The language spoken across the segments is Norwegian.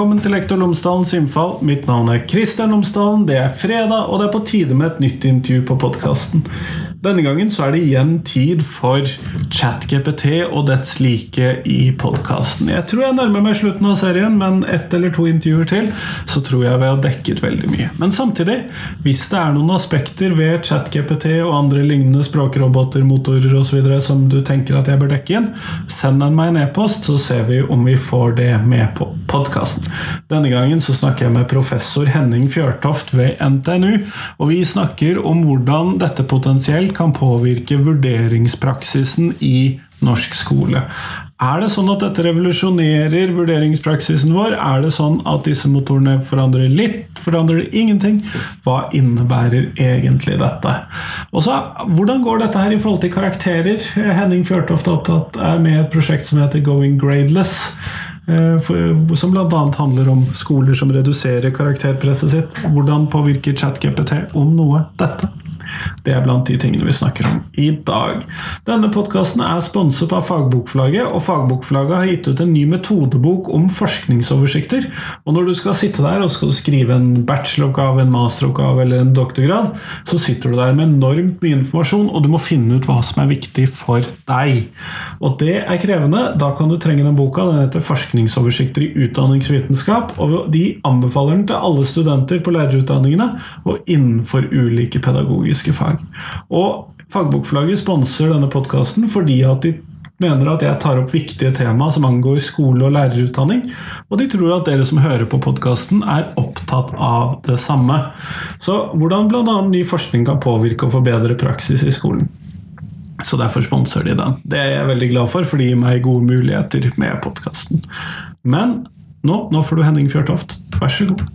Velkommen til Lektor Lomsdalens innfall. Mitt navn er Kristian Lomsdalen. Det er fredag, og det er på tide med et nytt intervju på podkasten. Denne gangen så er det igjen tid for ChatGPT og dets like i podkasten. Jeg tror jeg nærmer meg slutten av serien, men ett eller to intervjuer til, så tror jeg vi har dekket veldig mye. Men samtidig, hvis det er noen aspekter ved ChatGPT og andre lignende språkroboter, motorer osv. som du tenker at jeg bør dekke inn, send den meg en e-post, så ser vi om vi får det med på podkasten. Denne gangen så snakker jeg med professor Henning Fjørtoft ved NTNU, og vi snakker om hvordan dette potensielt kan påvirke vurderingspraksisen i norsk skole. Er det sånn at dette revolusjonerer vurderingspraksisen vår? Er det sånn at disse motorene forandrer litt, forandrer ingenting? Hva innebærer egentlig dette? Og så, Hvordan går dette her i forhold til karakterer? Henning Fjørtoft er med i et prosjekt som heter Going Gradeless. Eh, som bl.a. handler om skoler som reduserer karakterpresset sitt. Hvordan påvirker ChatGPT, om noe, dette? Det er blant de tingene vi snakker om i dag. Denne podkasten er sponset av Fagbokforlaget, og Fagbokforlaget har gitt ut en ny metodebok om forskningsoversikter. Og når du skal sitte der og skal skrive en bacheloroppgave, en masteroppgave eller en doktorgrad, så sitter du der med enormt mye informasjon, og du må finne ut hva som er viktig for deg. Og det er krevende. Da kan du trenge den boka. Den heter 'Forskningsoversikter i utdanningsvitenskap', og de anbefaler den til alle studenter på lærerutdanningene og innenfor ulike pedagogiske pedagogiske fag. Og Fagbokforlaget sponser denne podkasten fordi at de mener at jeg tar opp viktige tema som angår skole- og lærerutdanning, og de tror at dere som hører på podkasten, er opptatt av det samme. Så hvordan bl.a. ny forskning kan påvirke og forbedre praksis i skolen. Så derfor sponser de den. Det er jeg veldig glad for, for det gir meg gode muligheter med podkasten. Men nå, nå får du Henning Fjørtoft. Vær så god.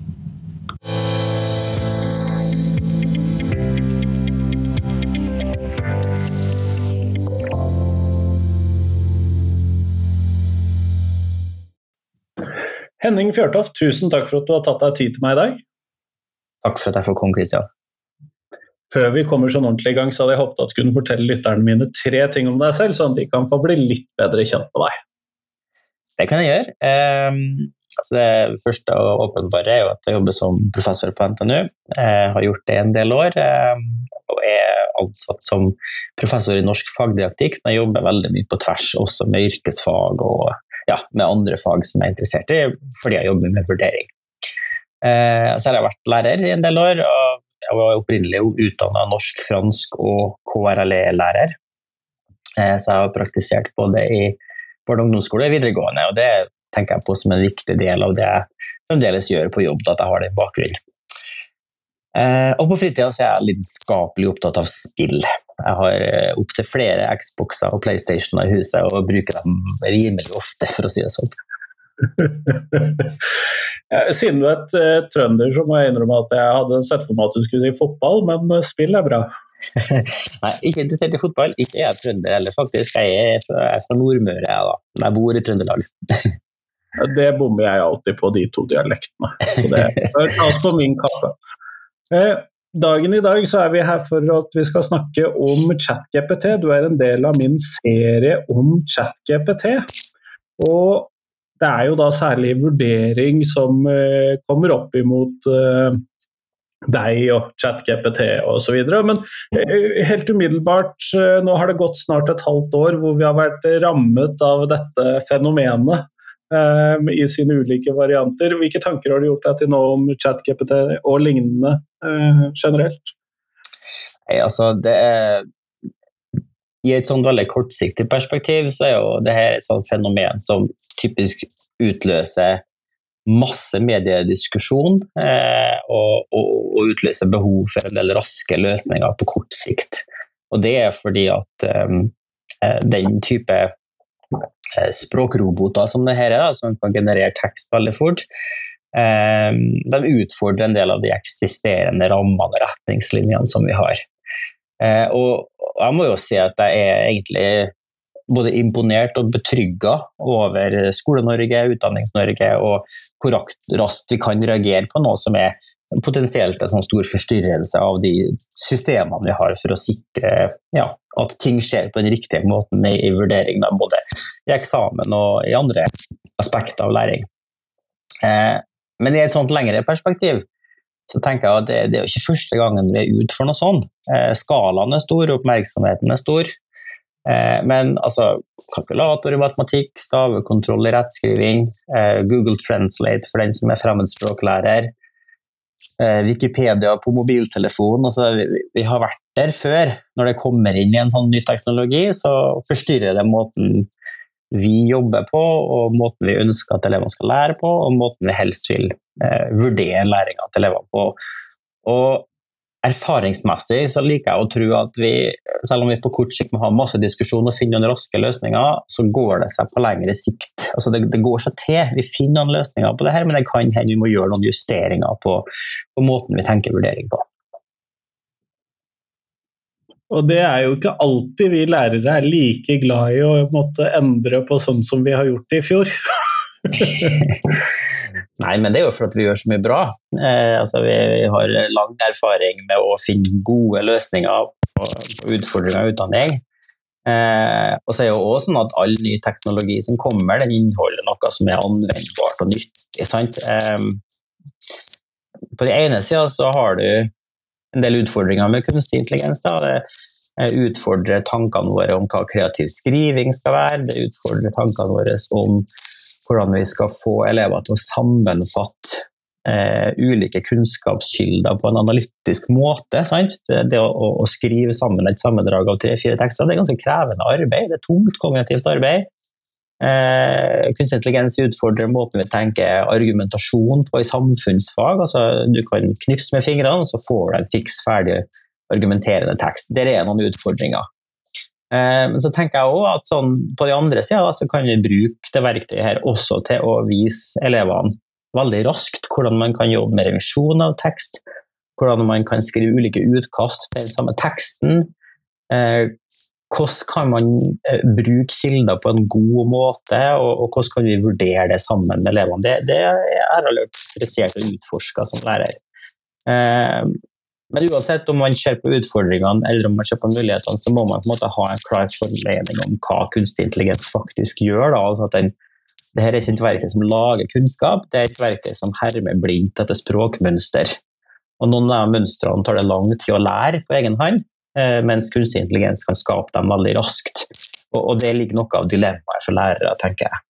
Henning Fjørtoft, tusen takk for at du har tatt deg tid til meg i dag. Takk for at jeg får komme, Kristian. Før vi kommer sånn ordentlig i gang, så hadde jeg håpet at du kunne fortelle lytterne mine tre ting om deg selv, sånn at de kan få bli litt bedre kjent med deg. Det kan jeg gjøre. Eh, altså det første og åpenbare er jo at jeg jobber som professor på NTNU. Jeg har gjort det en del år. Eh, og er ansatt som professor i norsk fagdidaktikk. Jeg jobber veldig mye på tvers, også med yrkesfag og ja, med andre fag som jeg er interessert i, fordi jeg jobber med vurdering. Eh, så har jeg vært lærer i en del år. og Jeg var opprinnelig utdanna norsk, fransk og KRLE-lærer. Eh, så jeg har praktisert både i barne- og ungdomsskole og videregående, og det tenker jeg på som en viktig del av det jeg fremdeles gjør på jobb, at jeg har den bakgrunnen. Eh, og på fritida er jeg lidenskapelig opptatt av spill. Jeg har eh, opptil flere Xboxer og PlayStationer i huset og bruker dem rimelig ofte, for å si det sånn. Siden du er et uh, trønder, så må jeg innrømme at jeg hadde sett for meg at du skulle si fotball, men uh, spill er bra. Nei, ikke interessert i fotball. Ikke jeg er trønder heller, faktisk. Jeg er fra, jeg er fra Nordmøre, jeg, da. Men jeg bor i Trøndelag. det bommer jeg alltid på, de to dialektene. Så det tas på min kaffe. Eh, dagen i dag så er vi her for at vi skal snakke om ChatGPT. Du er en del av min serie om ChatGPT. Og det er jo da særlig vurdering som uh, kommer opp imot uh, deg og ChatGPT osv. Men uh, helt umiddelbart, nå har det gått snart et halvt år hvor vi har vært rammet av dette fenomenet um, i sine ulike varianter. Hvilke tanker har du gjort deg til nå om ChatGPT og lignende uh, generelt? Hey, altså, det er i et sånn veldig kortsiktig perspektiv så er jo det her et sånt fenomen som typisk utløser masse mediediskusjon eh, og, og, og, utløser behov for en del raske løsninger på kort sikt. Og det er fordi at eh, den type språkroboter som det her er, da, som kan generere tekst veldig fort, eh, de utfordrer en del av de eksisterende rammene og retningslinjene som vi har. Eh, og jeg må jo si at jeg er egentlig både imponert og betrygga over Skole-Norge, Utdannings-Norge, og hvor raskt vi kan reagere på noe som er potensielt en sånn stor forstyrrelse av de systemene vi har for å sikre ja, at ting skjer på den riktige måten i, i vurdering, både i eksamen og i andre aspekter av læring. Eh, men i et sånt lengre perspektiv så tenker jeg at det, det er jo ikke første gangen vi er ute for noe sånt. Eh, skalaen er stor, oppmerksomheten er stor. Eh, men altså, kalkulator i matematikk, stavekontroll i rettskriving, eh, Google Translate for den som er fremmedspråklærer, Wikipedia på mobiltelefon altså, vi, har vært der før. Når det kommer inn i en sånn ny teknologi, så forstyrrer det måten vi jobber på, og måten vi ønsker at elevene skal lære på, og måten vi helst vil eh, vurdere læringa til elevene på. Og erfaringsmessig så liker jeg å tro at vi, selv om vi på kort sikt må ha masse diskusjon og finne noen raske løsninger, så går det seg på lengre sikt. Altså det, det, går seg til. Vi finner noen løsninger på det her, men det kan hende vi må gjøre noen justeringer på, på måten vi tenker vurdering på. Og det er jo ikke alltid vi lærere er like glad i å måtte endre på sånn som vi har gjort det i fjor. Nei, men det er jo for at vi gjør så mye bra. Eh, altså, vi, har lang erfaring med å finne gode løsninger på, utfordringer i utdanning. Eh, og så er jo også sånn at all ny teknologi som kommer, den inneholder noe som er anvendbart og nyttig. Sant? Eh, på den ene sida så har du en del utfordringer med kunstig intelligens. Da. Det utfordrer tankene våre om hva kreativ skriving skal være. Det utfordrer tankene våre om hvordan vi skal få elever til å sammenfatte eh, ulike kunnskapskilder på en analytisk måte. Sant? Det å, å, skrive sammen et sammendrag av tre-fire tekster det er ganske krevende arbeid. Det er tungt kognitivt arbeid. Eh, kunstig intelligens utfordrer måten vi tenker argumentasjon på i samfunnsfag. Altså, du kan knipse med fingrene, og så får du en fiks ferdig argumenterende tekst. Der er noen utfordringer. Eh, men så tenker jeg også at sånn, på de andre sida så kan vi bruke det verktøyet her også til å vise elevene veldig raskt hvordan man kan jobbe med revisjon av tekst, hvordan man kan skrive ulike utkast til den samme teksten. Eh, hvordan kan man eh, bruke kilder på en god måte, og, hvordan kan vi vurdere det sammen med elevene? Det, det er jeg interessert i å utforske som lærer. Men uansett om man ser på utfordringene eller om man ser på mulighetene, så må man på en måte ha en klar formening om hva kunstig intelligens faktisk gjør. Da. Altså at den, det her er ikke et verktøy som lager kunnskap, det er et verktøy som hermer blindt etter språkmønster. Og Noen av mønstrene tar det lang tid å lære på egen hånd, Eh, mens kunstig intelligens kan skape dem veldig raskt. Og, det ligger noe av dilemmaet for lærere, tenker jeg.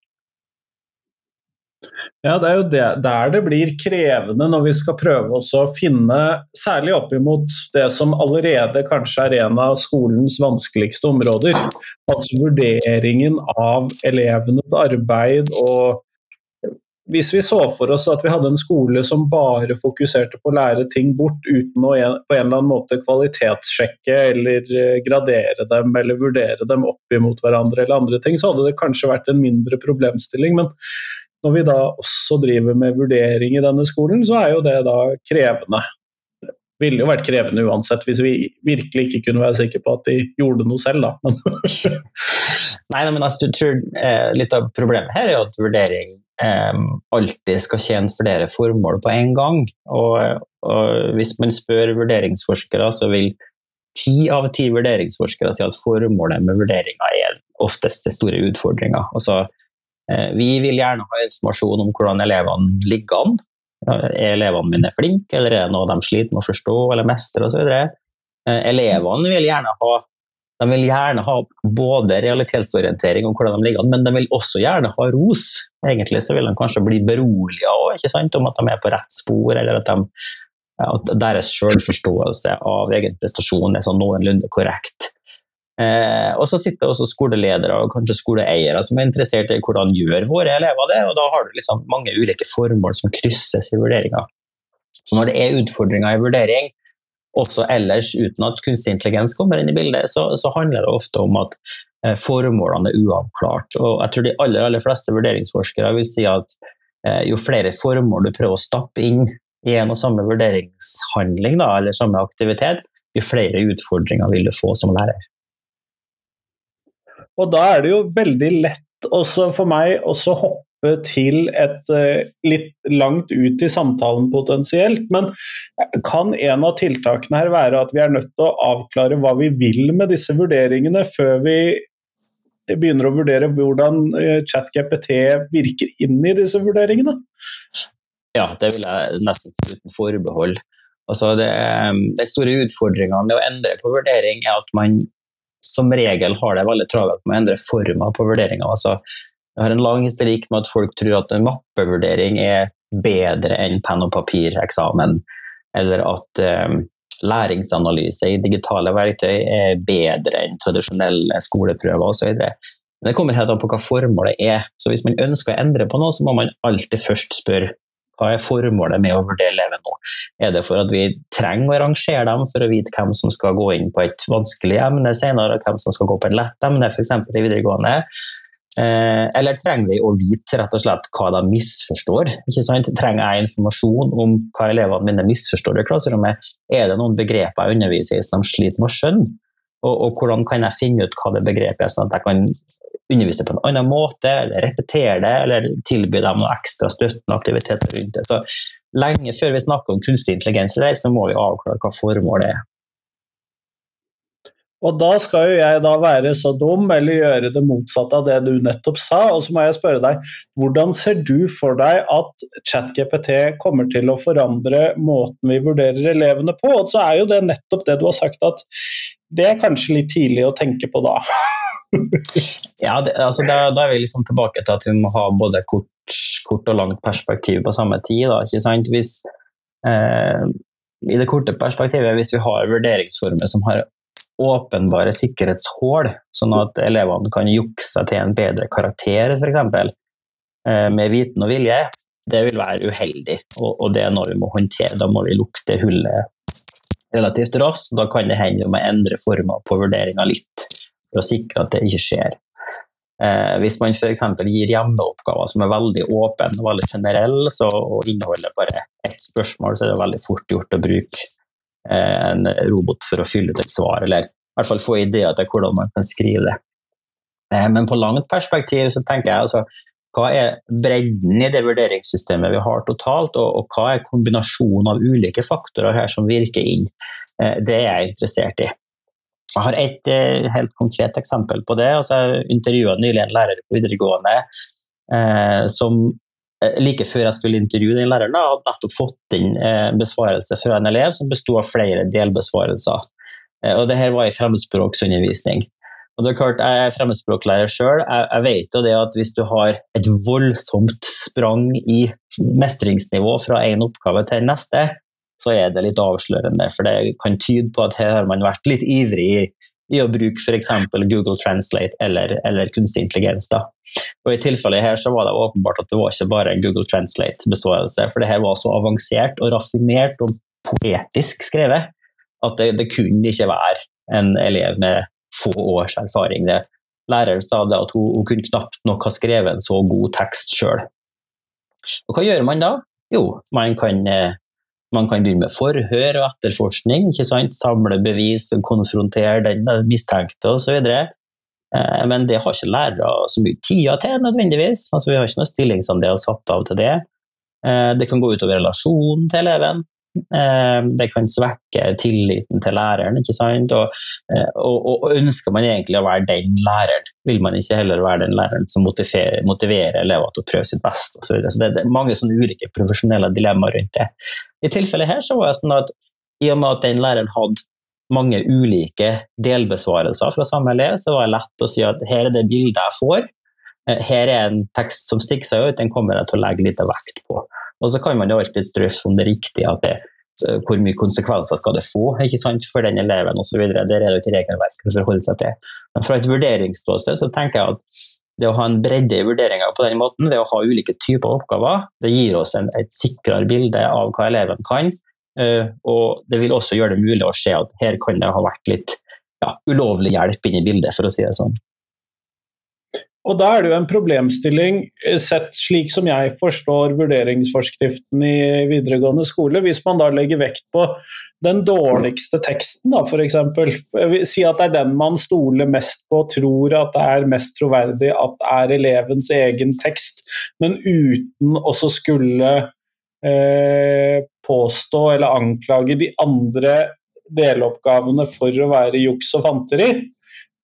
Ja, det er jo det, der det blir krevende når vi skal prøve å finne, særlig opp imot det som allerede kanskje er en av skolens vanskeligste områder. Altså vurderingen av elevenes arbeid og hvis vi så for oss at vi hadde en skole som bare fokuserte på å lære ting bort uten å på en eller annen måte kvalitetssjekke eller eh, gradere dem eller vurdere dem opp imot hverandre eller andre ting, så hadde det kanskje vært en mindre problemstilling. Men når vi da også driver med vurdering i denne skolen, så er jo det da krevende. Det ville jo vært krevende uansett, hvis vi virkelig ikke kunne være sikre på at de gjorde noe selv, da. Nei, men altså, jeg tror eh, Litt av problemet her er jo at vurdering eh, alltid skal tjene flere formål på en gang. Og, og hvis man spør vurderingsforskere, så vil ti av ti vurderingsforskere si at formålet med vurderinga er oftest det store utfordringa. Altså, vi vil gjerne ha informasjon om hvordan elevene ligger an. Er elevene mine flinke, eller er det noe de sliter med å forstå eller mestre osv.? Uh, elevene vil gjerne ha de vil gjerne ha både realitetsorientering om hvordan de ligger an, men de vil også gjerne ha ros. Egentlig så vil de kanskje bli beroliga om at de er på rett spor, eller at, de, at deres selvforståelse av egen prestasjon er sånn noenlunde korrekt. Eh, og så sitter også skoleledere og kanskje skoleeiere som er interessert i hvordan gjør våre elever det, og da har du liksom mange ulike formål som krysses i vurderinga. Så når det er utfordringer i vurdering, også ellers uten at kunstig intelligens kommer inn i bildet, så, så handler det ofte om at eh, formålene er uavklart. Og jeg tror de aller, aller fleste vurderingsforskere vil si at eh, jo flere formål du prøver å stappe inn i en og samme vurderingshandling da, eller samme aktivitet, jo flere utfordringer vil du få som lærer. Og da er det jo veldig lett også for meg å hoppe til et uh, litt langt ut i samtalen potensielt. Men kan en av tiltakene her være at vi er nødt til å avklare hva vi vil med disse vurderingene, før vi begynner å vurdere hvordan eh, ChatGPT virker inn i disse vurderingene? Ja, det vil jeg nesten uten forbehold. Altså det, de store utfordringene med å endre på vurdering er at man som regel har det veldig travelt med å endre former på vurderinger. Altså, jeg har en lang historikk med at folk tror at en mappevurdering er bedre enn penn og papir-eksamen, eller at um, læringsanalyse i digitale verktøy er bedre enn tradisjonelle skoleprøver osv. Men det kommer helt an på hva formålet er. Så hvis man ønsker å endre på noe, så må man alltid først spørre hva er formålet med å vurdere eleven nå? Er det for at vi trenger å rangere dem for å vite hvem som skal gå inn på et vanskelig emne senere, og hvem som skal gå på et lett emne, f.eks. i videregående? Eh, eller trenger vi å vite rett og slett hva de misforstår? Trenger jeg informasjon om hva elevene mine misforstår i klasserommet? Er det noen begreper jeg underviser i som sliter med å skjønne? Og, og, hvordan kan jeg finne ut hva det begrepet er, sånn at jeg kan undervise på en annen måte, eller repetere det, eller tilby dem noe ekstra støttende aktiviteter rundt det. Så lenge før vi snakker om kunstig intelligens, så må vi avklare hva formålet er. Og da skal jo jeg da være så dum eller gjøre det motsatte av det du nettopp sa, og så må jeg spørre deg, hvordan ser du for deg at ChatGPT kommer til å forandre måten vi vurderer elevene på? Og så er jo det nettopp det du har sagt, at det er kanskje litt tidlig å tenke på da. Ja, det, altså da, da, er vi liksom tilbake til at vi må ha både kort, kort og langt perspektiv på samme tid. Da, ikke sant? Hvis, eh, I det korte perspektivet, hvis vi har vurderingsformer som har åpenbare sikkerhetshull, sånn at elevene kan jukse til en bedre karakter, f.eks., eh, med viten og vilje, det vil være uheldig. Og, det er noe vi må håndtere. Da må vi lukte hullet relativt raskt. Da kan det hende vi må endre former på vurderinga litt, for å sikre at det ikke skjer. Eh, hvis man f.eks. gir hjemmeoppgaver som er veldig åpne og veldig generelle, så, og inneholder bare ett spørsmål, så er det veldig fort gjort å bruke Eh, en robot for å fylle ut et svar, eller i hvert fall få ideer til hvordan man kan skrive det. Eh, men på langt perspektiv så tenker jeg altså hva er bredden i det vurderingssystemet vi har totalt, og, og hva er kombinasjonen av ulike faktorer her som virker inn? Eh, det er jeg interessert i. Jeg har et helt konkret eksempel på det. Altså, jeg intervjua nylig en lærer på videregående eh, som Eh, like før jeg skulle intervjue den læreren, hadde nettopp fått inn eh, besvarelse fra en elev som besto av flere delbesvarelser. Eh, og det her var i fremmedspråksundervisning. Og det er klart, Jeg er fremmedspråklærer sjøl. Jeg, jeg, vet jo det at hvis du har et voldsomt sprang i mestringsnivå fra én oppgave til neste, så er det litt avslørende. For det kan tyde på at her har man vært litt ivrig i i å bruke f.eks. Google Translate eller, eller, kunstig intelligens. Da. Og I tilfellet her så var det åpenbart at det var ikke bare en Google Translate-besvarelse, for det her var så avansert og raffinert og poetisk skrevet at det, det kunne ikke være en elev med få års erfaring. Det. Læreren sa det at hun, hun kunne knapt nok ha skrevet en så god tekst sjøl. Og hva gjør man da? Jo, man kan eh, man kan begynne med forhør og etterforskning, ikke sant? samle bevis, konfrontere den mistenkte osv. Eh, men det har ikke lærere så mye tid til, nødvendigvis. Altså, vi har ikke noe stillingsandel satt av til det. Eh, det kan gå utover relasjonen til eleven. Eh, det kan svekke tilliten til læreren. ikke sant? Og, eh, og, og, ønsker man egentlig å være den læreren, vil man ikke heller være den læreren som motiverer, motiverer elever til å prøve sitt beste. Så, så det, er mange sånne ulike profesjonelle dilemmaer rundt det. I tilfellet her så var det sånn at i og med at den læreren hadde mange ulike delbesvarelser fra samme elev, så var det lett å si at her er det bildet jeg får. Eh, her er en tekst som stikker seg ut, den kommer jeg til å legge litt vekt på. Og så kan man jo alltid strøffe om det er riktig at det, hvor mye konsekvenser skal det få ikke sant, for den eleven osv. Det er det ikke regelverket å forholde seg til. Men fra et vurderingsståsted så tenker jeg at det å ha en bredde i vurderinga på den måten, ved å ha ulike typer oppgaver, det gir oss en, et sikrere bilde av hva eleven kan. Uh, og det vil også gjøre det mulig å se at her kan det ha vært litt ja, ulovlig hjelp inn i bildet, for å si det sånn. Og da er det jo en problemstilling, eh, sett slik som jeg forstår vurderingsforskriften i videregående skole, hvis man da legger vekt på den dårligste teksten, da f.eks. Si at det er den man stoler mest på, tror at det er mest troverdig at det er elevens egen tekst, men uten også skulle eh, påstå eller anklage de andre deloppgavene for å være juks og fanteri.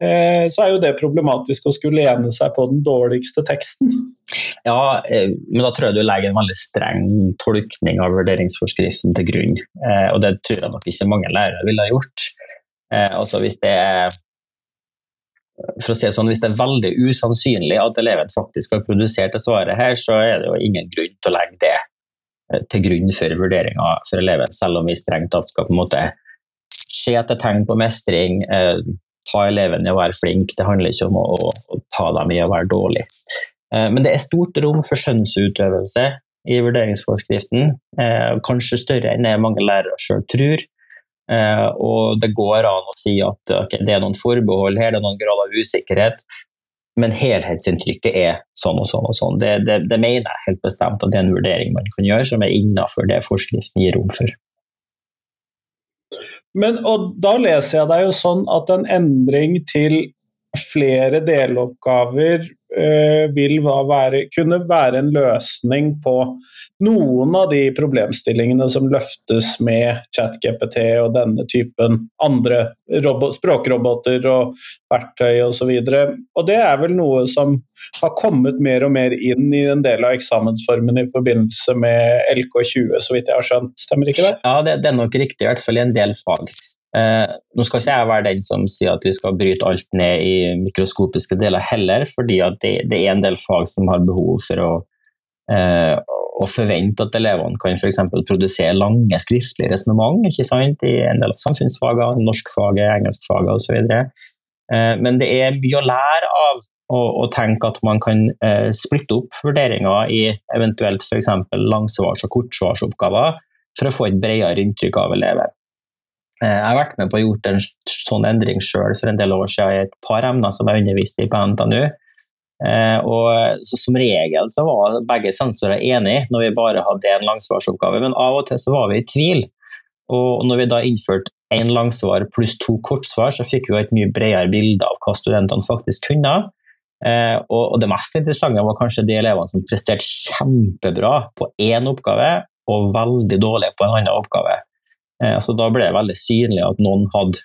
Eh, så er jo det problematisk å skulle lene seg på den dårligste teksten. Ja, eh, men da tror jeg du legger en veldig streng tolkning av vurderingsforskriften til grunn. Eh, og det tror jeg nok ikke mange lærere ville ha gjort. Altså hvis det er for å si det sånn, Hvis det er veldig usannsynlig at eleven faktisk har produsert det svaret her, så er det jo ingen grunn til å legge det til grunn for vurderinga for eleven, selv om vi strengt tatt skal på en måte se etter tegn på mestring, ta eleven i å være flink. Det handler ikke om å, å, ta dem i å være dårlig. Eh, men det er stort rom for skjønnsutøvelse i vurderingsforskriften. Eh, kanskje større enn det mange lærere sjøl tror. Eh, og det går an å si at okay, det er noen forbehold her, det er noen grad av usikkerhet. Men helhetsinntrykket er sånn og sånn og sånn. Det, det, det mener jeg helt bestemt at det er en vurdering man kan gjøre som er innafor det forskriften gir rom for. Men, og da leser jeg deg jo sånn at en endring til flere deloppgaver Eh, vil være, kunne være en løsning på noen av de problemstillingene som løftes med ChatGPT og denne typen andre robot, språkroboter og verktøy osv. Det er vel noe som har kommet mer og mer inn i en del av eksamensformen i forbindelse med LK20, så vidt jeg har skjønt. Stemmer ikke det? Ja, det, det er nok riktig, i hvert fall i en del fag. Eh, nå skal ikke jeg være den som sier at vi skal bryte alt ned i mikroskopiske deler heller, fordi det, det, er en del fag som har behov for å, eh, å forvente at elevene kan f.eks. produsere lange skriftlige resonnement i en del av samfunnsfagene, norskfaget, engelskfaget osv. Eh, men det er mye å lære av å, å tenke at man kan eh, splitte opp vurderinger i eventuelt f.eks. langsvars- og kortsvarsoppgaver for å få et bredere inntrykk av eleven. Eh, jeg har vært med på å gjort en sånn endring sjøl for en del år siden i et par emner som jeg underviste i på NTNU. Eh, og Som regel så var begge sensorer enige når vi bare hadde én langsvarsoppgave, men av og til så var vi i tvil. Og når vi da innførte én langsvar pluss to kortsvar, så fikk vi et mye bredere bilde av hva studentene faktisk kunne. Eh, og det mest interessante var kanskje de elevene som presterte kjempebra på én oppgave, og veldig dårlig på en annen oppgave. Eh, så da ble det veldig synlig at noen hadde,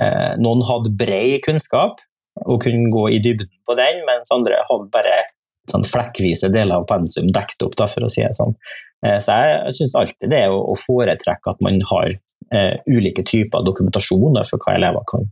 eh, noen hadde bred kunnskap og kunne gå i dybden på den, mens andre hadde bare sånn flekkvise deler av pensum dekket opp, da, for å si det sånn. Eh, så jeg syns alltid det er å foretrekke at man har ulike typer dokumentasjoner for hva elever kan.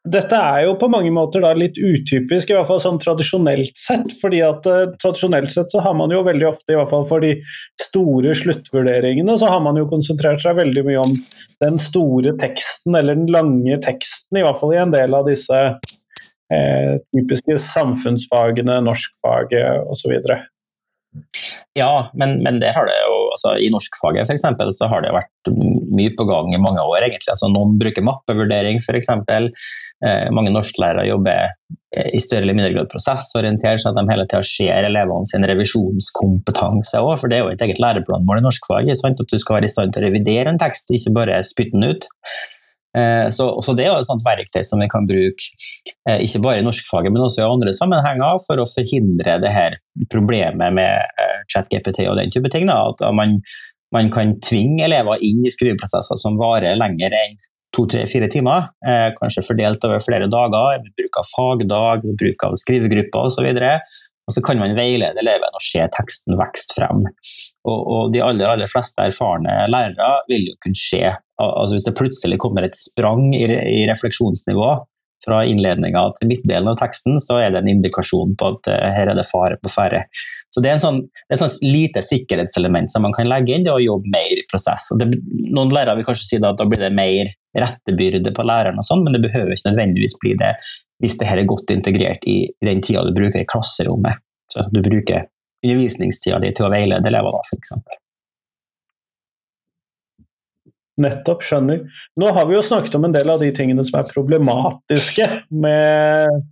Dette er jo på mange måter litt utypisk, i hvert fall sånn tradisjonelt sett. fordi at uh, Tradisjonelt sett så har man jo veldig ofte, i hvert fall for de store sluttvurderingene, så har man jo konsentrert seg veldig mye om den store teksten, eller den lange teksten, i hvert fall i en del av disse eh, typiske samfunnsfagene, norskfaget osv. Ja, men, men der har det jo altså, I norskfaget f.eks. så har det vært mye på gang i mange år. egentlig. Altså, noen bruker mappevurdering f.eks. Eh, mange norsklærere jobber eh, i større eller mindre grad prosessorientert, sånn at de hele tida ser elevene sin revisjonskompetanse òg. For det er jo et eget læreplanmål i norskfag at du skal være i stand til å revidere en tekst, ikke bare spytte den ut. Eh, så, så, Det er jo et sånt verktøy som vi kan bruke eh, ikke bare i norskfaget, men også i andre sammenhenger for å forhindre det her problemet med chat-GPT og den type ting. At man, man, kan tvinge elever inn i skriveprosesser som varer lenger enn to, tre, fire timer. kanskje fordelt over flere dager, ved bruk av fagdag, ved bruk av skrivegrupper osv. Og så kan man veilede eleven og se teksten vokse frem. Og, og, de aller, aller fleste erfarne lærere vil jo kunne se altså Hvis det plutselig kommer et sprang i, i refleksjonsnivå fra innledninga til midtdelen av teksten, så er det en indikasjon på at uh, her er det fare på ferde. Så Det er sånn, et sånn lite sikkerhetselement som man kan legge inn, det å jobbe mer i prosess. Og det, noen lærere vil kanskje si at da blir det mer rettebyrde på læreren, og sånn, men det behøver ikke nødvendigvis bli det hvis det her er godt integrert i, den tida du bruker i klasserommet. Så du bruker undervisningstida di til å veilede elever, f.eks. Nettopp, skjønner. Nå har vi jo snakket om en del av de tingene som er problematiske med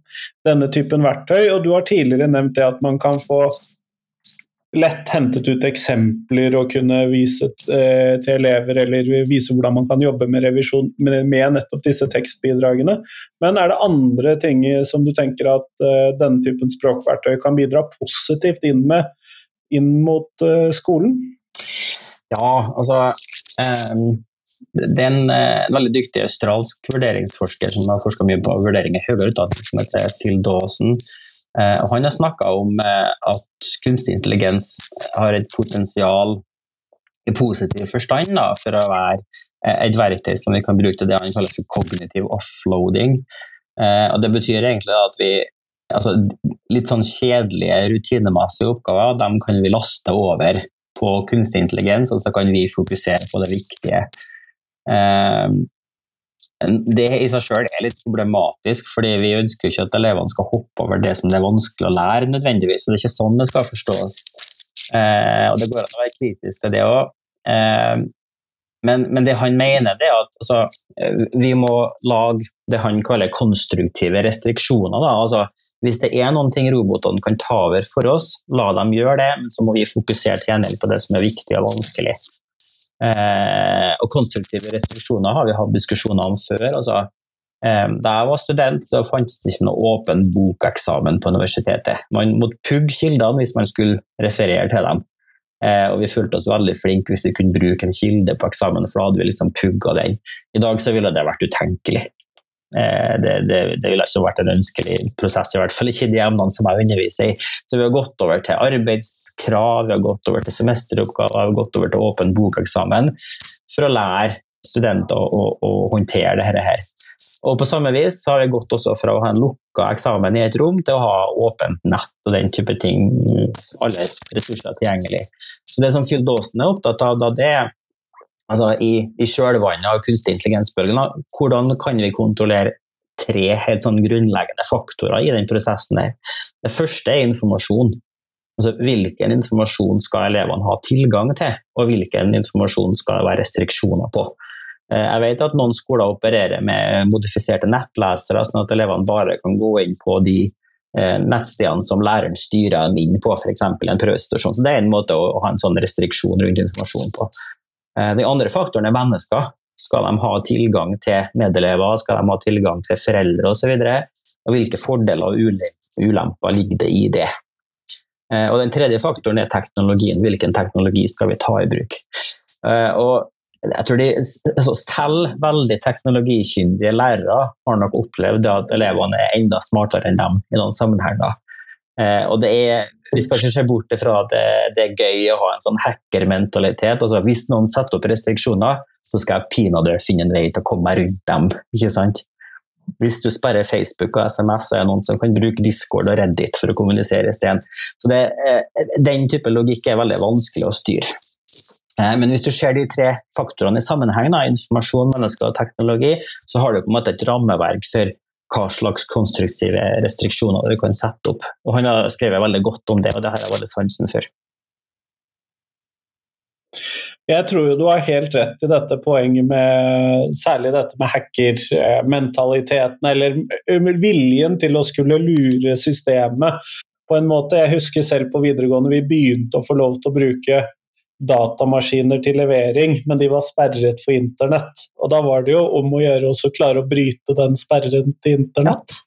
denne typen verktøy, og du har tidligere nevnt det at man kan få lett hentet ut eksempler og kunne vise eh, til elever, eller vise hvordan man kan jobbe med revisjon med, nettopp disse tekstbidragene. Men er det andre ting som du tenker at eh, denne typen språkverktøy kan bidra positivt inn med inn mot eh, skolen? Ja, altså det er en, eh, en, veldig dyktig australsk vurderingsforsker som har forska mye på vurdering i høyere utdanning, som heter Phil Dawson. Eh, han har snakka om eh, at kunstig intelligens har et potensial i positiv forstand da, for å være eh, et verktøy som vi kan bruke til det han kaller for kognitiv offloading. Eh, og Det betyr egentlig at vi altså, litt sånn kjedelige, rutinemessige oppgaver dem kan vi laste over på kunstig intelligens, og så kan vi fokusere på det viktige. Eh, det i seg selv er litt problematisk, fordi vi ønsker ikke at elevene skal hoppe over det som det er vanskelig å lære, nødvendigvis. og Det er ikke sånn det skal forstås. Eh, og Det går an å være kritisk til det òg. Eh, men, men, det han mener, det er at altså, vi må lage det han kaller konstruktive restriksjoner. Altså, hvis det er noen ting robotene kan ta over for oss, la dem gjøre det, men så må vi fokusere til gjengjeld på det som er viktig og vanskelig. Eh, og konstruktive restriksjoner har vi hatt diskusjoner om før. Altså, eh, da jeg var student, så fantes det ikke noe åpen bokeksamen på universitetet. Man måtte pugge kildene hvis man skulle referere til dem. Eh, og vi følte oss veldig flinke hvis vi kunne bruke en kilde på eksamen, for da hadde vi liksom pugga den. I dag så ville det vært utenkelig. Eh, det, det, det, ville ikke vært en ønskelig prosess, i hvert fall ikke de emnene som jeg underviser i. Så vi har gått over til arbeidskrav, vi har gått over til semesteroppgaver, vi har gått over til åpen bokeksamen for å lære studenter å, å, å håndtere dette her. Og på samme vis har vi gått også fra å ha en lukka eksamen i et rom, til å ha åpent nett og den type ting. Alle ressurser tilgjengelig. Så Det som Phil Dawson er opptatt av, da, det er altså, i, i kjølvannet av kunstig intelligens-bølgen, hvordan kan vi kontrollere tre helt sånn grunnleggende faktorer i den prosessen der. Det første er informasjon. Altså, hvilken informasjon skal elevene ha tilgang til, og hvilken informasjon skal det være restriksjoner på. Eh, jeg vet at noen skoler opererer med modifiserte nettlesere, sånn at elevene bare kan gå inn på de eh, nettstedene som læreren styrer dem inn på, f.eks. en prøvesituasjon. Så Det er en måte å ha en sånn restriksjon rundt informasjon på. Eh, den andre faktoren er mennesker. Skal de ha tilgang til medelever, skal de ha tilgang til foreldre osv.? Og, så og hvilke fordeler og ulemper ligger det i det? Og Den tredje faktoren er teknologien. Hvilken teknologi skal vi ta i bruk? Og jeg tror de, altså Selv veldig teknologikyndige lærere har nok opplevd at elevene er enda smartere enn dem i noen sammenhenger. Eh, og det er, Vi skal ikke se bort fra at det, det er gøy å ha en sånn hackermentalitet. Altså, hvis noen setter opp restriksjoner, så skal jeg pinadø finne en vei til å komme meg rundt dem. ikke sant? Hvis du sperrer Facebook og SMS, så er det noen som kan bruke Discord og Reddit for å kommunisere isteden. Så det, Den type logikk er veldig vanskelig å styre. Eh, men hvis du ser de tre faktorene i sammenheng, da, informasjon, mennesker og teknologi, så har du på en måte et rammeverk for hva slags konstruktive restriksjoner du kan sette opp. Og Han har skrevet veldig godt om det, og det har jeg veldig sansen for. Jeg tror jo du har helt rett i dette poenget med særlig dette med hackermentaliteten, eller viljen til å skulle lure systemet på en måte. Jeg husker selv på videregående vi begynte å få lov til å bruke datamaskiner til levering, men de var sperret for internett. Og da var det jo om å gjøre å klare å bryte den sperren til internett.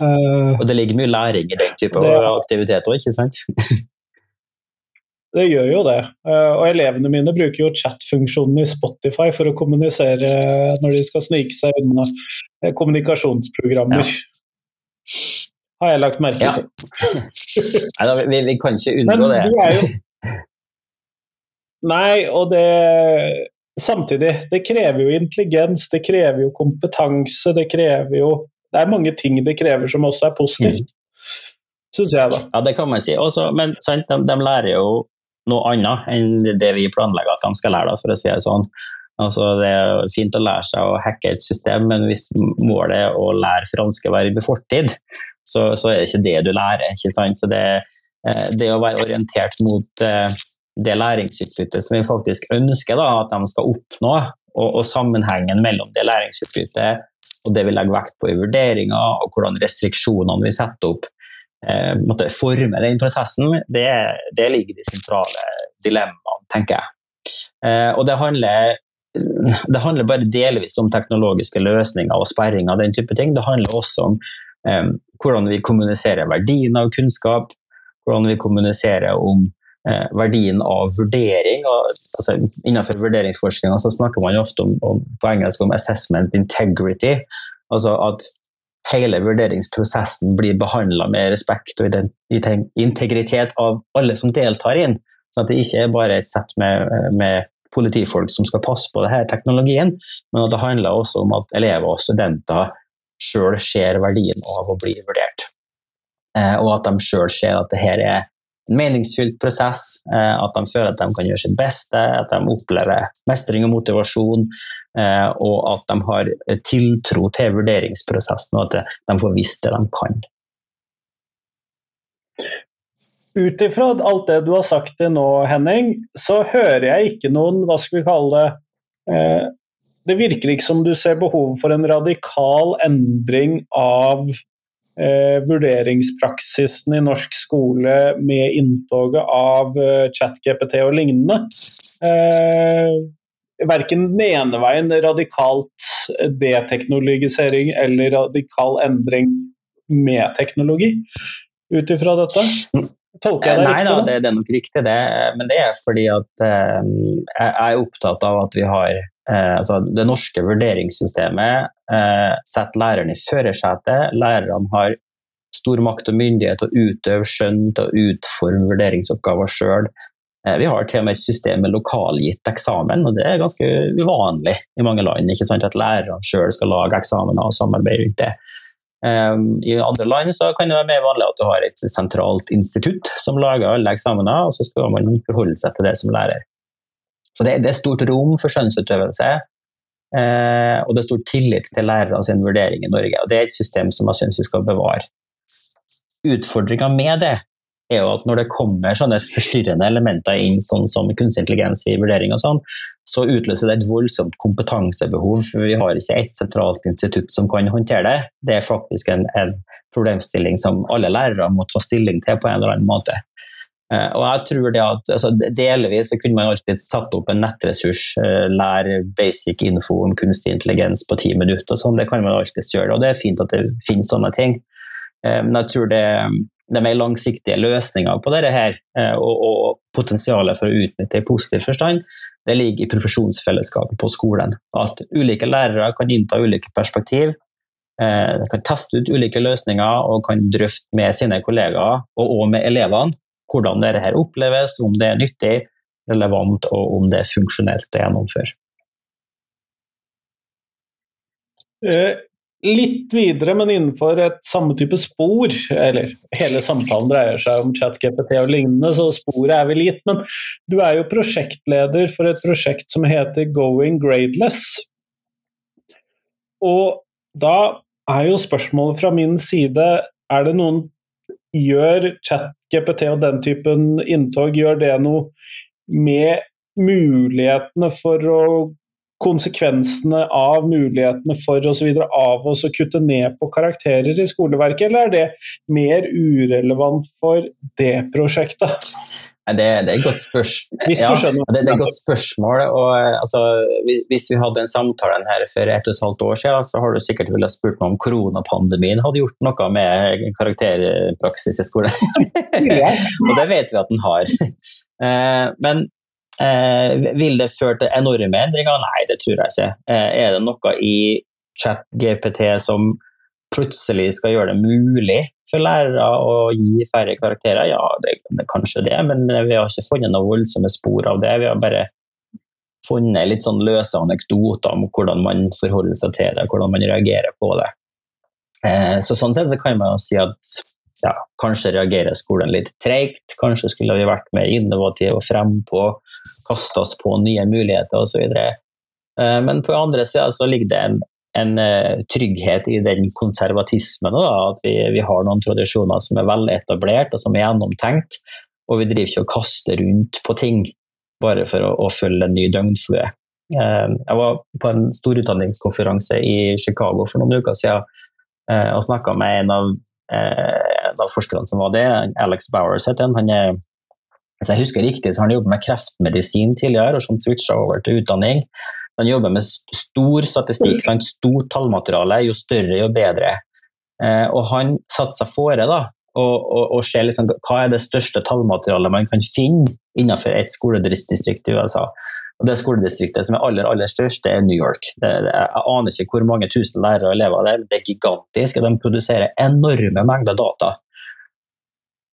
Uh, og det ligger mye læring i den type det, aktivitet òg, ikke sant? det gjør jo det. Uh, og elevene mine bruker jo chat-funksjonen i Spotify for å kommunisere når de skal snike seg unna eh, kommunikasjonsprogrammer. Ja. Har jeg lagt merke til. Nei, da, vi, vi, kan ikke unngå det. Men du er jo Nei, og det Samtidig, det krever jo intelligens, det krever jo kompetanse, det krever jo Det er mange ting det krever som også er positivt, mm. syns jeg, da. Ja, det kan man si. Også, men sant, de, de, lærer jo noe annet enn det vi planlegger at de skal lære, for å si det sånn. Altså, det er fint å lære seg å hacke et system, men hvis målet er å lære franske verb i fortid, så, så, er det ikke det du lærer. ikke sant? Så det, eh, det å være orientert mot eh, det læringsutbyttet som vi faktisk ønsker da, at de skal oppnå, og, og, sammenhengen mellom det læringsutbyttet og det vi legger vekt på i vurderinga, og hvordan restriksjonene vi setter opp, eh, måtte forme den prosessen, det, det ligger i de sentrale dilemmaene, tenker jeg. Eh, og det handler, det handler bare delvis om teknologiske løsninger og sperring av den type ting. Det handler også om eh, hvordan vi kommuniserer verdien av kunnskap, hvordan vi kommuniserer om eh, verdien av vurdering. Og, altså, innenfor vurderingsforskninga snakker man ofte om, om, på engelsk om 'assessment integrity'. Altså at hele vurderingsprosessen blir behandla med respekt og integritet av alle som deltar i den. Så at det ikke er bare et sett med, med politifolk som skal passe på denne teknologien, men at det handler også om at elever og studenter sjøl ser verdien av å bli vurdert. Eh, og at de sjøl ser at det her er meningsfylt prosess, eh, at de føler at de kan gjøre sitt beste, at de opplever mestring og motivasjon, eh, og at de har tiltro til vurderingsprosessen, og at de får visst det de kan. Ut ifra alt det du har sagt til nå, Henning, så hører jeg ikke noen, hva skal vi kalle det Det virker ikke som du ser behov for en radikal endring av eh, vurderingspraksisen i norsk skole med inntoget av eh, ChatGPT og lignende. Eh, verken den ene veien radikalt deteknologisering eller radikal endring med teknologi, ut ifra dette? Tolker jeg det riktig? Nei da, det, det, er nok riktig det, men det er fordi at eh, jeg er opptatt av at vi har eh, altså Det norske vurderingssystemet eh, setter læreren i førersetet. Lærerne har stor makt og myndighet til å utøve skjønn, til å utforme vurderingsoppgaver sjøl. Eh, vi har til og med et system med lokalgitt eksamen, og det er ganske uvanlig i mange land. ikke sant, At lærerne sjøl skal lage eksamener og samarbeide rundt det. Um, I andre land så kan det være mer vanlig at du har et sentralt institutt som lager alle eksamener, og så skal man forholde seg til det som lærer. Så det, det er stort rom for skjønnsutøvelse, Eh, og det er stor tillit til lærere sin vurdering i Norge. og Det er et system som jeg syns vi skal bevare. Utfordringa med det er jo at når det kommer sånne forstyrrende elementer inn, sånn som kunstig intelligens i vurdering og sånn, så utløser det et voldsomt kompetansebehov. for Vi har ikke ett sentralt institutt som kan håndtere det. Det er faktisk en, en problemstilling som alle lærere må ta stilling til på en eller annen måte. Uh, og jeg tror det at altså, Delvis kunne man alltid satt opp en nettressurs, uh, lære basic info om kunstig intelligens på ti minutter. og sånn, Det kan man alltid gjøre, og det er fint at det finnes sånne ting. Uh, men jeg tror det, det er mer langsiktige løsninger på dette her, og, og potensialet for å utnytte i positiv forstand, det ligger i profesjonsfellesskapet på skolen. At ulike lærere kan innta ulike perspektiv, eh, kan teste ut ulike løsninger og kan drøfte med sine kollegaer og også med elevene hvordan dette oppleves, om det er nyttig, relevant og om det er funksjonelt å gjennomføre. Eh, litt videre, men innenfor et samme type spor, eller hele samtalen dreier seg om ChatGPT og lignende, så sporet er vel gitt. Men du er jo prosjektleder for et prosjekt som heter Going Gradeless. Og da er jo spørsmålet fra min side er det noen Gjør ChatGPT og den typen inntog gjør det noe med mulighetene for å konsekvensene av mulighetene for osv. av oss å kutte ned på karakterer i skoleverket, eller er det mer urelevant for det prosjektet? Det, det, er et godt spørsmål. Ja, det, det, er et godt spørsmål. Og, altså, hvis vi hadde en samtale her for et og et halvt år siden, så har du sikkert villet spurt meg om koronapandemien hadde gjort noe med karakterpraksis i skolen. og det vet vi at den har. Eh, men Eh, vil det føre til enorme endringer? Nei, det tror jeg ikke. Eh, er det noe i chat-GPT som plutselig skal gjøre det mulig for lærere å gi færre karakterer? Ja, det, er kanskje det, men vi har ikke funnet noen voldsomme spor av det. Vi har bare funnet litt sånn løse anekdoter om hvordan man forholder seg til det, hvordan man reagerer på det. Eh, så Sånn sett så kan man jo si at ja, kanskje reagerer skolen litt treigt, kanskje skulle vi vært mer innovative og frempå, kaste oss på nye muligheter osv. Eh, men på andre sida så ligger det en, en, eh, trygghet i den konservatismen, da, at vi, vi, har noen tradisjoner som er veletablert og som er gjennomtenkt, og vi driver ikke og kaster rundt på ting bare for å, å følge en ny døgnflue. Eh, jeg var på en storutdanningskonferanse i Chicago for noen uker siden og snakka med en av en av forskerne som var det, Alex Bowers han. han er, hvis jeg husker riktig, så har han jobbet med kreftmedisin tidligere, og sånn switcha over til utdanning. Han jobber med stor statistikk, sant? stort tallmateriale. Jo større, jo bedre. Eh, og han satte seg fore da, og, og, og se liksom, hva er det største tallmaterialet man kan finne innenfor et skoledistrikt i USA. Og Det skoledistriktet som er aller aller størst, det er New York. Det, det, jeg aner ikke hvor mange tusen lærere og elever det er, det er gigantisk. og De produserer enorme mengder data.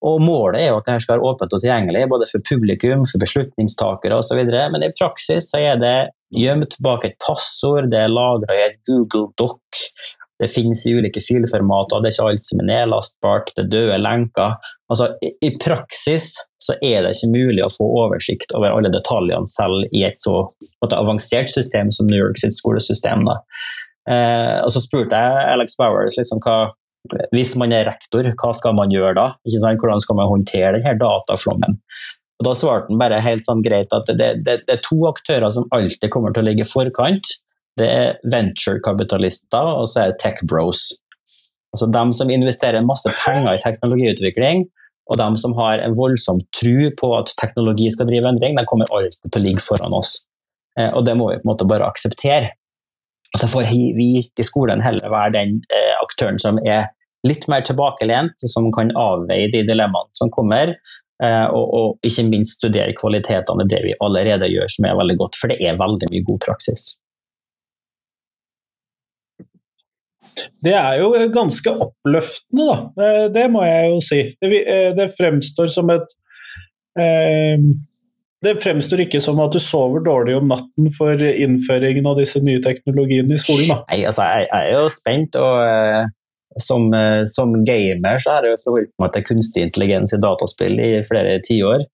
Og Målet er jo at dette skal være åpent og tilgjengelig både for publikum, for beslutningstakere osv. Men i praksis er det gjemt bak et passord, det er lagra i et Google Doc, det finnes i ulike filformater, det er ikke alt som er nedlastbart, det er døde lenker. Altså, i, praksis så er det ikke mulig å få oversikt over alle detaljene selv i et så et avansert system som New York sitt skolesystem. Eh, og så spurte jeg Alex Bowers liksom, hva, hvis man er rektor, hva skal man gjøre da? Hvordan skal man håndtere denne dataflommen? Og Da svarte han bare helt sånn greit at det, det, det er to aktører som alltid kommer til å ligge i forkant. Det er venturekapitalister, og så er det tech bros. Altså dem som investerer masse penger i teknologiutvikling, og dem som har en voldsom tro på at teknologi skal drive endring, de kommer alltid til å ligge foran oss. Eh, og det må vi på en måte bare akseptere. Så får vi i skolen heller være den eh, aktøren som er litt mer tilbakelent, som kan avveie de dilemmaene som kommer, eh, og, og, ikke minst studere kvalitetene i det vi allerede gjør, som er veldig godt, for det er veldig mye god praksis. Det er jo ganske oppløftende, da. Det må jeg jo si. Det, eh, det fremstår som et eh, Det fremstår ikke som at du sover dårlig om natten for innføringen av disse nye teknologiene i skolen? da. Nei, altså, jeg, jeg er jo spent, og som, uh, som, gamer så har jeg forholdt meg til kunstig intelligens i dataspill i flere tiår.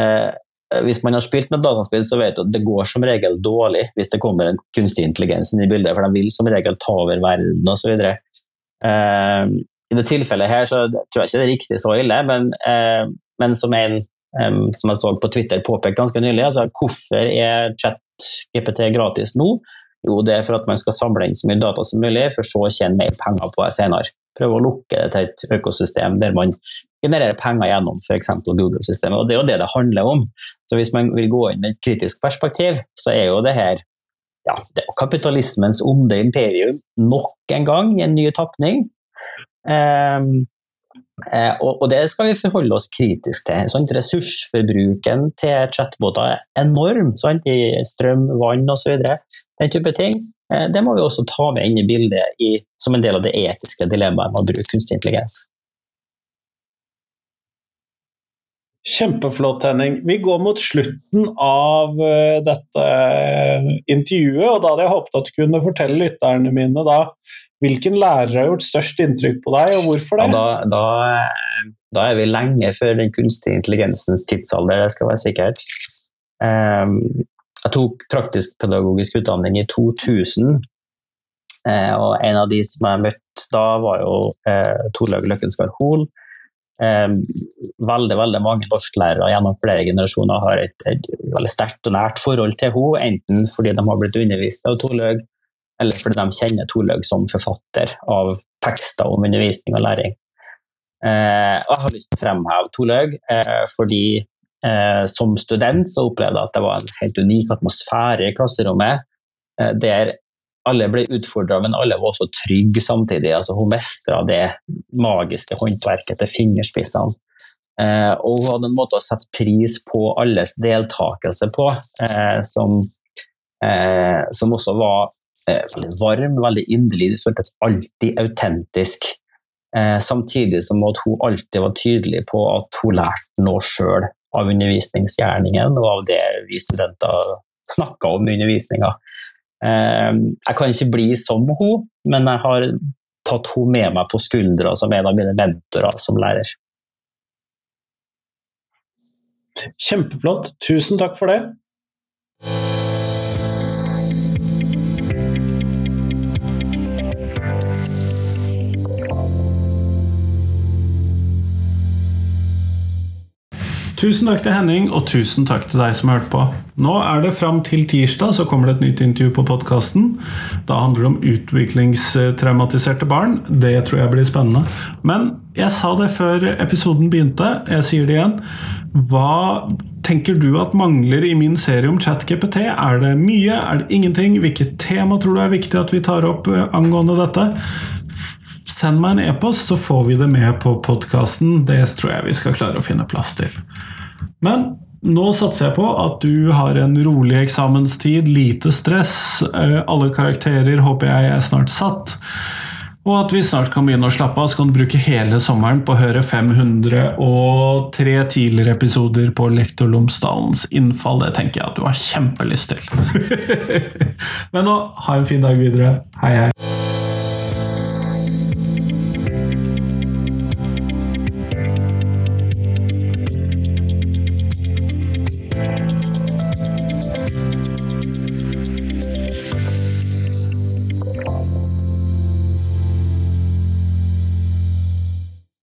Eh, hvis man har spilt med dataspill, så vet du at det går som regel dårlig hvis det kommer en kunstig intelligens inn i bildet, for de vil som regel ta over verden osv. Eh, I det tilfellet her så tror jeg ikke det er riktig så ille, men, eh, men som en eh, som jeg så på Twitter påpekte ganske nylig, altså hvorfor er chat-GPT gratis nå? Jo, det er for at man skal samle inn så mye data som mulig, for så å tjene mer penger på det senere. Prøve å lukke det til et økosystem der man genererer penger gjennom f.eks. Google-systemet. og Det er jo det det handler om. Så Hvis man vil gå inn med et kritisk perspektiv, så er jo det her ja, det er kapitalismens onde imperium nok en gang i en ny tapning. Um, eh, og, og, det skal vi forholde oss kritisk til. Sant? ressursforbruken til chatboter er enorm sant? i strøm, vann osv. Den type ting. Eh, det må vi også ta med inn i bildet i, som en del av det etiske dilemmaet med å bruke kunstig intelligens. Kjempeflott, Henning. Vi går mot slutten av uh, dette uh, intervjuet, og da hadde jeg håpet at du kunne fortelle lytterne mine da, hvilken lærer har gjort størst inntrykk på deg, og hvorfor det? Ja, da, da, da, er vi lenge før den kunstige intelligensens tidsalder, det skal være sikkert. Um, jeg tok praktisk-pedagogisk utdanning i 2000, uh, eh, og en av de som jeg møtte da, var jo Torlaug Løkkensgard Hoel Eh, veldig veldig mange norsklærere gjennom flere generasjoner har et, et veldig sterkt og nært forhold til henne, enten fordi de har blitt undervist av Torlaug, eller fordi de kjenner Torlaug som forfatter av tekster om undervisning og læring. Eh, og jeg har lyst til å fremheve Torlaug eh, fordi eh, som student så opplevde jeg at det var en helt unik atmosfære i klasserommet, eh, der alle ble utfordra, men alle var også trygge samtidig. Altså, hun mestra det magiske håndverket til fingerspissene. Eh, og hun hadde en måte å sette pris på alles deltakelse på, eh, som, eh, som, også var eh, veldig varm, veldig inderlig. Det føltes alltid autentisk. Eh, samtidig som at hun alltid var tydelig på at hun lærte noe sjøl av undervisningsgjerningen og av det vi studenter snakka om i undervisninga. Ehm, jeg kan ikke bli som hun, men jeg har tatt hun med meg på skuldra som en av mine mentorer som lærer. Kjempeflott. Tusen takk for det. Tusen takk til Henning, og tusen takk til deg som har hørt på. Nå er det fram til tirsdag, så kommer det et nytt intervju på podkasten. Da handler det om utviklingstraumatiserte barn. Det tror jeg blir spennende. Men jeg sa det før episoden begynte, jeg sier det igjen. Hva tenker du at mangler i min serie om ChatGPT? Er det mye? Er det ingenting? Hvilket tema tror du er viktig at vi tar opp eh, angående dette? Send meg en e-post, så får vi det med på podkasten. Det tror jeg vi skal klare å finne plass til. Men nå satser jeg på at du har en rolig eksamenstid, lite stress. Eh, alle karakterer håper jeg er snart satt. Og at vi snart kan begynne å slappe av, så kan du bruke hele sommeren på å høre 503 tidligere episoder på Lektor Lomsdalens innfall. Det tenker jeg at du har kjempelyst til. Men nå, ha en fin dag videre. Hei, hei.